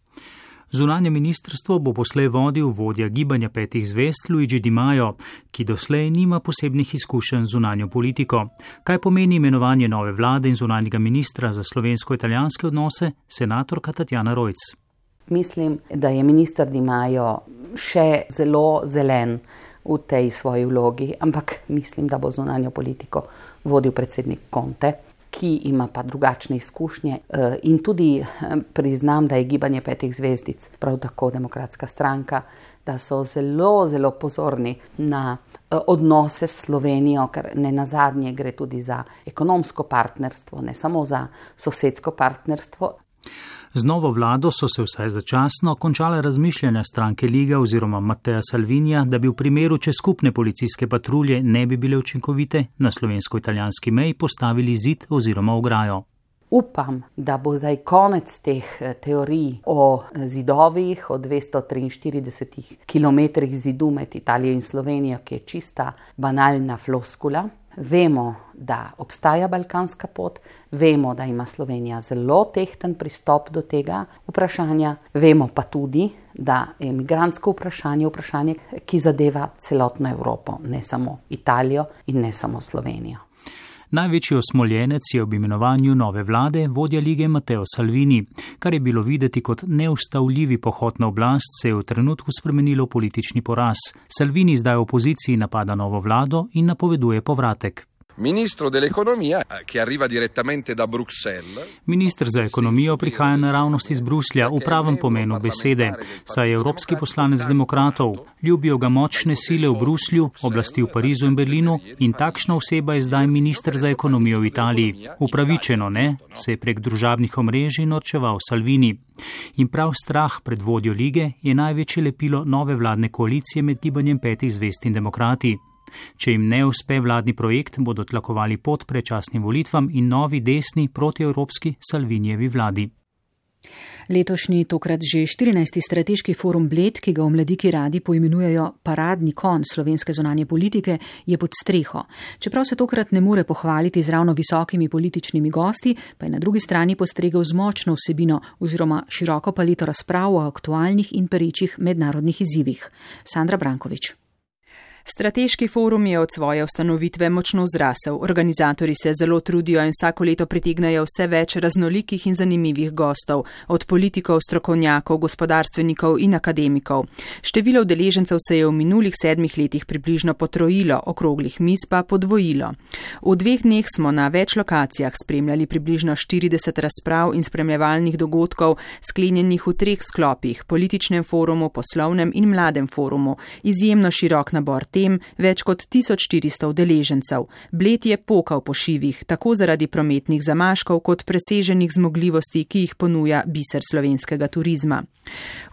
Zunanje ministrstvo bo poslej vodil vodja gibanja petih zvest Luigi Di Maio, ki doslej nima posebnih izkušenj z zunanjo politiko. Kaj pomeni imenovanje nove vlade in zunanjega ministra za slovensko-italijanske odnose, senatorka Tatjana Rojc? Mislim, da je minister Di Maio še zelo zelen v tej svoji vlogi, ampak mislim, da bo zunanjo politiko vodil predsednik Conte ki ima pa drugačne izkušnje eh, in tudi eh, priznam, da je gibanje petih zvezdic, prav tako demokratska stranka, da so zelo, zelo pozorni na eh, odnose s Slovenijo, ker ne na zadnje gre tudi za ekonomsko partnerstvo, ne samo za sosedsko partnerstvo. Z novo vlado so se vsaj začasno končale razmišljanja stranke Liga oziroma Mateja Salvinija, da bi v primeru, če skupne policijske patrulje ne bi bile učinkovite, na slovensko-italijanski meji postavili zid oziroma ograjo. Upam, da bo zdaj konec teh eh, teorij o zidovih, o 243 km zidu med Italijo in Slovenijo, ki je čista banalna floskula. Vemo, da obstaja balkanska pot, vemo, da ima Slovenija zelo tehten pristop do tega vprašanja, vemo pa tudi, da je imigransko vprašanje vprašanje, ki zadeva celotno Evropo, ne samo Italijo in ne samo Slovenijo. Največji osmoljenec je ob imenovanju nove vlade vodja lige Mateo Salvini. Kar je bilo videti kot neustavljivi pohod na oblast, se je v trenutku spremenilo v politični poraz. Salvini zdaj v opoziciji napada novo vlado in napoveduje povratek ministro dell'economia eh, che arriva direttamente da Bruxelles. Ministr za ekonomijo prihaja naravnost iz Bruslja v pravem pomenu besede, saj je evropski poslanec demokratov. Ljubijo ga močne sile v Bruslju, oblasti v Parizu in Berlinu in takšna oseba je zdaj ministr za ekonomijo v Italiji. Upravičeno ne, se je prek družabnih omrežij norčeval Salvini. In prav strah pred vodjo lige je največje lepilo nove vladne koalicije med gibanjem petih zvest in demokrati. Če jim ne uspe vladni projekt, bodo tlakovali pot prečasnim volitvam in novi desni protievropski Salvinijevi vladi. Letošnji, tokrat že 14. strateški forum Bled, ki ga v mladiki radi poimenujejo paradni kon slovenske zonanje politike, je pod streho. Čeprav se tokrat ne more pohvaliti z ravno visokimi političnimi gosti, pa je na drugi strani postregel z močno vsebino oziroma široko palito razprav o aktualnih in perečih mednarodnih izzivih. Sandra Brankovič. Strateški forum je od svoje ustanovitve močno zrasel. Organizatori se zelo trudijo in vsako leto pritegnajo vse več raznolikih in zanimivih gostov, od politikov, strokovnjakov, gospodarstvenikov in akademikov. Število udeležencev se je v minulih sedmih letih približno potrojilo, okroglih mis pa podvojilo. V dveh dneh smo na več lokacijah spremljali približno 40 razprav in spremljevalnih dogodkov, sklenjenih v treh sklopih: političnem forumu, poslovnem in mladem forumu. Izjemno širok nabor tem več kot 1400 udeležencev. Bled je pokal po šivih, tako zaradi prometnih zamaškov kot preseženih zmogljivosti, ki jih ponuja biser slovenskega turizma.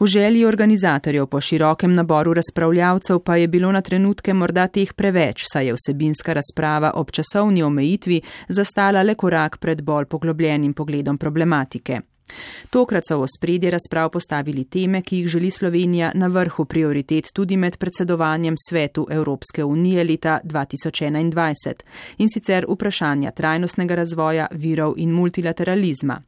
V želji organizatorjev po širokem naboru razpravljavcev pa je bilo na trenutke morda teh preveč, saj je vsebinska razprava ob časovni omejitvi zastala le korak pred bolj poglobljenim pogledom problematike. Tokrat so v spredje razprav postavili teme, ki jih želi Slovenija na vrhu prioritet tudi med predsedovanjem svetu Evropske unije leta 2021 in sicer vprašanja trajnostnega razvoja, virov in multilateralizma.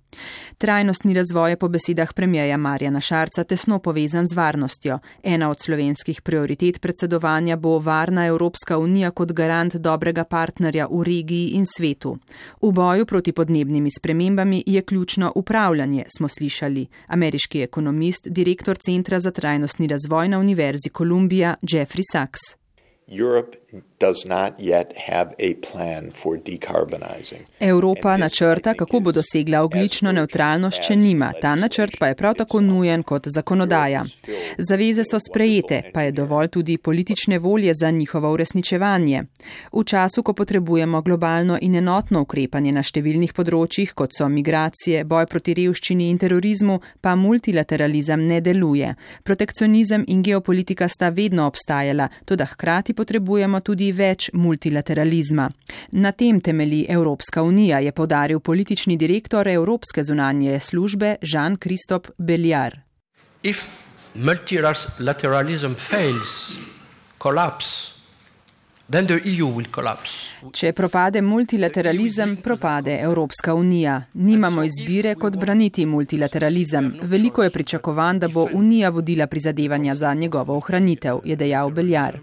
Trajnostni razvoj je po besedah premijeja Marjana Šarca tesno povezan z varnostjo. Ena od slovenskih prioritet predsedovanja bo varna Evropska unija kot garant dobrega partnerja v regiji in svetu. V boju proti podnebnimi spremembami je ključno upravljanje, smo slišali. Ameriški ekonomist, direktor Centra za trajnostni razvoj na Univerzi Kolumbija Jeffrey Sachs. Europe does not yet have a plan for decarbonizing. Evropa načrta, kako bo dosegla oglično neutralnost, če nima. Ta načrt pa je prav tako nujen kot zakonodaja. Zaveze so sprejete, pa je dovolj tudi politične volje za njihovo uresničevanje. V času, ko potrebujemo globalno in enotno ukrepanje na številnih področjih, kot so migracije, boj proti revščini in terorizmu, pa multilateralizem ne deluje. Protekcionizem in geopolitika sta vedno obstajala, tudi hkrati potrebujemo tudi več multilateralizma. Na tem temeli Evropska unija, je podaril politični direktor Evropske zunanje službe Jean-Christophe Belliard. If multilateralism fails, collapse, E Če propade multilateralizem, propade Evropska unija. Nimamo izbire, kot braniti multilateralizem. Veliko je pričakovan, da bo unija vodila prizadevanja za njegovo ohranitev, je dejal Beljar.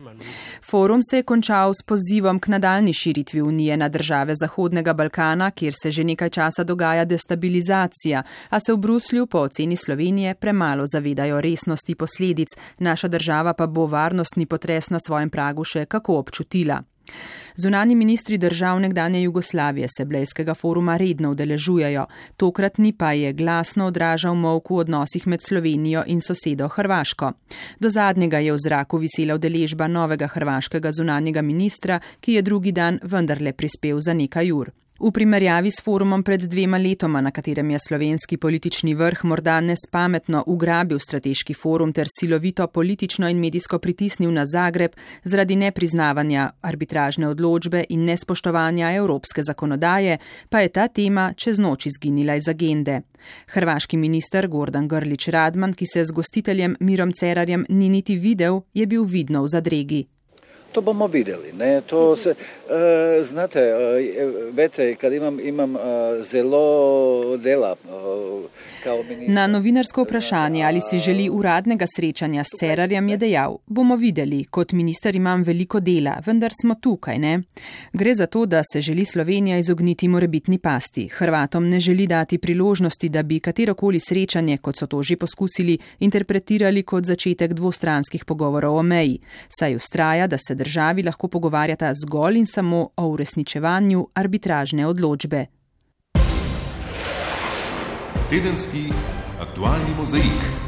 Forum se je končal s pozivom k nadaljni širitvi unije na države Zahodnega Balkana, kjer se že nekaj časa dogaja destabilizacija, a se v Bruslju po oceni Slovenije premalo zavedajo resnosti posledic, naša država pa bo varnostni potres na svojem pragu še kako občutila. Zunani ministri držav nekdanje Jugoslavije se Blejskega foruma redno udeležujejo, tokratni pa je glasno odražal mok v odnosih med Slovenijo in sosedo Hrvaško. Do zadnjega je v zraku visela udeležba novega hrvaškega zunanjega ministra, ki je drugi dan vendarle prispel za nekaj ur. V primerjavi s forumom pred dvema letoma, na katerem je slovenski politični vrh morda nespametno ugrabil strateški forum ter silovito politično in medijsko pritisnil na Zagreb zaradi nepriznavanja arbitražne odločbe in nespoštovanja evropske zakonodaje, pa je ta tema čez noč izginila iz agende. Hrvaški minister Gordan Grlič Radman, ki se z gostiteljem Mirom Cerarjem ni niti videl, je bil vidno v zadregi. To bomo videli. Ne? To se, uh, znate, uh, vete, kad imam, imam uh, zelo dela. Na novinarsko vprašanje, ali si želi uradnega srečanja s Cerarjem, je dejal: Bomo videli, kot minister imam veliko dela, vendar smo tukaj, ne? Gre za to, da se želi Slovenija izogniti morebitni pasti. Hrvatom ne želi dati priložnosti, da bi katerokoli srečanje, kot so to že poskusili, interpretirali kot začetek dvostranskih pogovorov o meji. Saj ustraja, da se državi lahko pogovarjata zgolj in samo o uresničevanju arbitražne odločbe. Tedenski aktualni mozaik.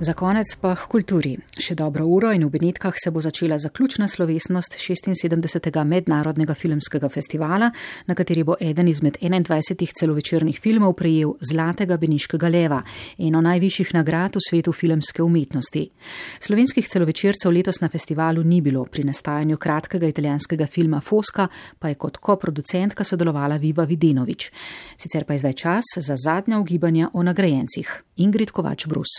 Za konec pa k kulturi. Še dobro uro in v Benetkah se bo začela zaključna slovesnost 76. mednarodnega filmskega festivala, na kateri bo eden izmed 21 celovečernih filmov prejel Zlatega Beniškega leva, eno najvišjih nagrad v svetu filmske umetnosti. Slovenskih celovečercev letos na festivalu ni bilo, pri nastajanju kratkega italijanskega filma Foska pa je kot koproducentka sodelovala Viva Videnovič. Sicer pa je zdaj čas za zadnja ugibanja o nagrajencih. Ingrid Kovač Brus.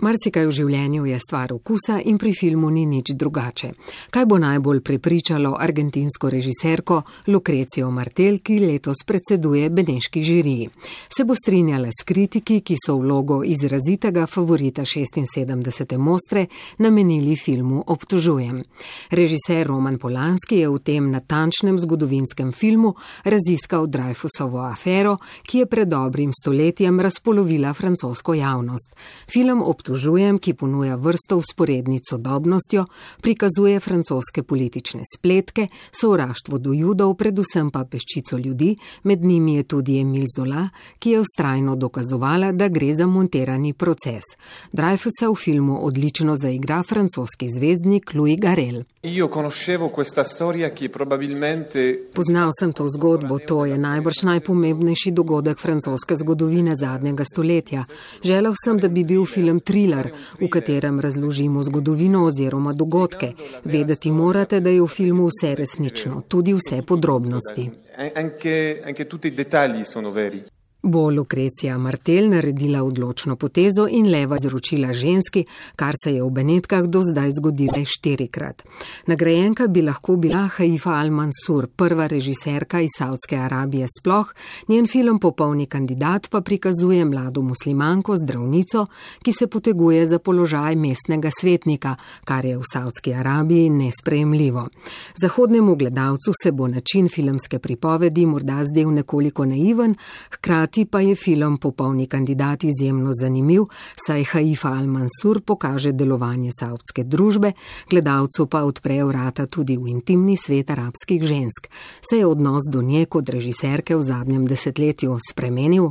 Marsikaj v življenju je stvar okusa in pri filmu ni nič drugače. Kaj bo najbolj prepričalo argentinsko režiserko Lukrecijo Martel, ki letos predseduje Beneški žiriji? Se bo strinjala s kritiki, ki so vlogo izrazitega favorita 76. mostre namenili filmu Obtožujem. Režiser Roman Polanski je v tem natančnem zgodovinskem filmu raziskal Dreyfusovo afero, ki je pred dobrim stoletjem razpolovila francosko javnost. Film obtožujem, ki ponuja vrsto usporednic sodobnostjo, prikazuje francoske politične spletke, sovraštvo do judov, predvsem pa peščico ljudi, med njimi je tudi Emil Zola, ki je ustrajno dokazovala, da gre za monterani proces. Dreyfusa v filmu odlično zaigra francoski zvezdnik Louis Garel. Poznal sem to zgodbo, to je najbrž najpomembnejši dogodek francoske zgodovine zadnjega stoletja. Želel sem, da bi bil film thriller, v katerem razložimo zgodovino oziroma dogodke. Vedeti morate, da je v filmu vse resnično, tudi vse podrobnosti. Anche, anche tutti i dettagli sono veri. Bo Lukrecija Martel naredila odločno potezo in leva izročila ženski, kar se je v Benetkah do zdaj zgodilo štirikrat. Nagrajenka bi lahko bila Haifa Al-Mansur, prva režiserka iz Saudske Arabije sploh, njen film Popolni kandidat pa prikazuje mlado muslimanko zdravnico, ki se poteguje za položaj mestnega svetnika, kar je v Saudski Arabiji nesprejemljivo. Zahodnemu gledalcu se bo način filmske pripovedi morda zdel nekoliko naiven, hkrati Hkrati pa je film Popolni kandidat izjemno zanimiv, saj Haifa Al-Mansur pokaže delovanje saudske družbe, gledalcu pa odpre vrata tudi v intimni svet arabskih žensk. Se je odnos do nje kot režiserke v zadnjem desetletju spremenil?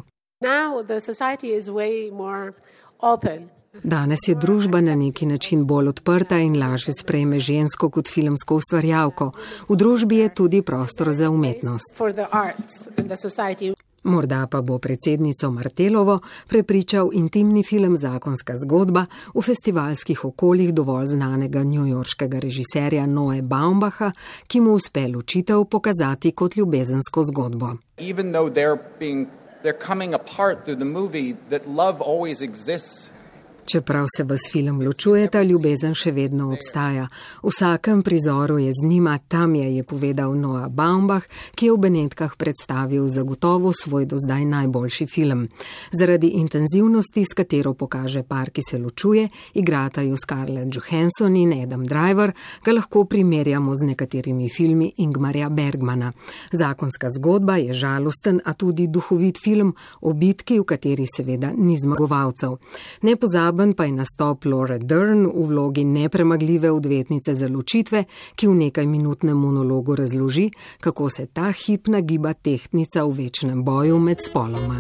Danes je družba na neki način bolj odprta in lažje sprejme žensko kot filmsko ustvarjalko. V družbi je tudi prostor za umetnost. Morda pa bo predsednico Martelovo prepričal intimni film Zakonska zgodba v festivalskih okoljih dovolj znanega newyorškega režiserja Noe Baumbacha, ki mu uspe ločitev pokazati kot ljubezensko zgodbo. They're coming apart through the movie that love always exists Čeprav se vas film ločujeta, ljubezen še vedno obstaja. V vsakem prizoru je z njima, tam je, je povedal Noah Baumbach, ki je v Benetkah predstavil zagotovo svoj do zdaj najboljši film. Zaradi intenzivnosti, s katero pokaže par, ki se ločuje, igrata jo Scarlett Johansson in Adam Driver, ga lahko primerjamo z nekaterimi filmi Ingmarja Bergmana. Zakonska zgodba je žalosten, a tudi duhovit film o bitki, v kateri seveda ni zmagovalcev. Ne pozabimo, Pomemben pa je nastop Lore Dern v vlogi nepremagljive odvetnice za ločitve, ki v nekaj minutnem monologu razloži, kako se ta hip nagiba tehtnica v večnem boju med spoloma.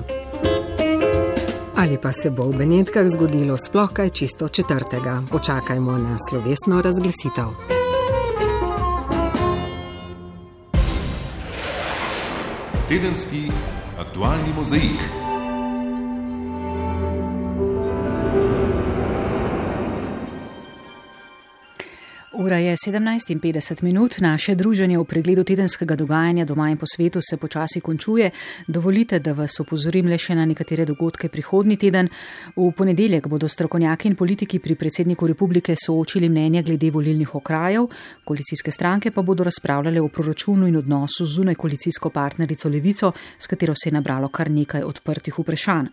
Ali pa se bo v Benetkah zgodilo sploh kaj čisto četrtega? Počakajmo na slovesno razglasitev. Tedenski aktualni mozaik. Ura je 17:50 minut, naše druženje v pregledu tedenskega dogajanja doma in po svetu se počasi končuje. Dovolite, da vas opozorim le še na nekatere dogodke prihodnji teden. V ponedeljek bodo strokovnjaki in politiki pri predsedniku republike soočili mnenja glede volilnih okrajev, koalicijske stranke pa bodo razpravljale o proračunu in odnosu z zunaj koalicijsko partnerico Levico, s katero se je nabralo kar nekaj odprtih vprašanj.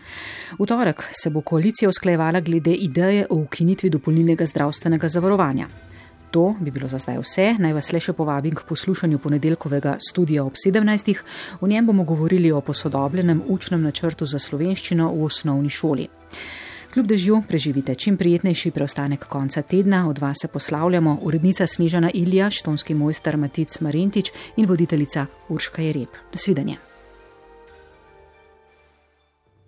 V torek se bo koalicija usklajevala glede ideje o ukinitvi dopolnilnega zdravstvenega zavarovanja. To bi bilo za zdaj vse. Naj vas le še povabim k poslušanju ponedeljkovega studija ob 17. V njem bomo govorili o posodobljenem učnem načrtu za slovenščino v osnovni šoli. Kljub dežju preživite čim prijetnejši preostanek konca tedna. Od vas se poslavljamo urednica Snežana Ilija, štonski mojster Matic Marentič in voditeljica Urška Jereb. Do svidenja.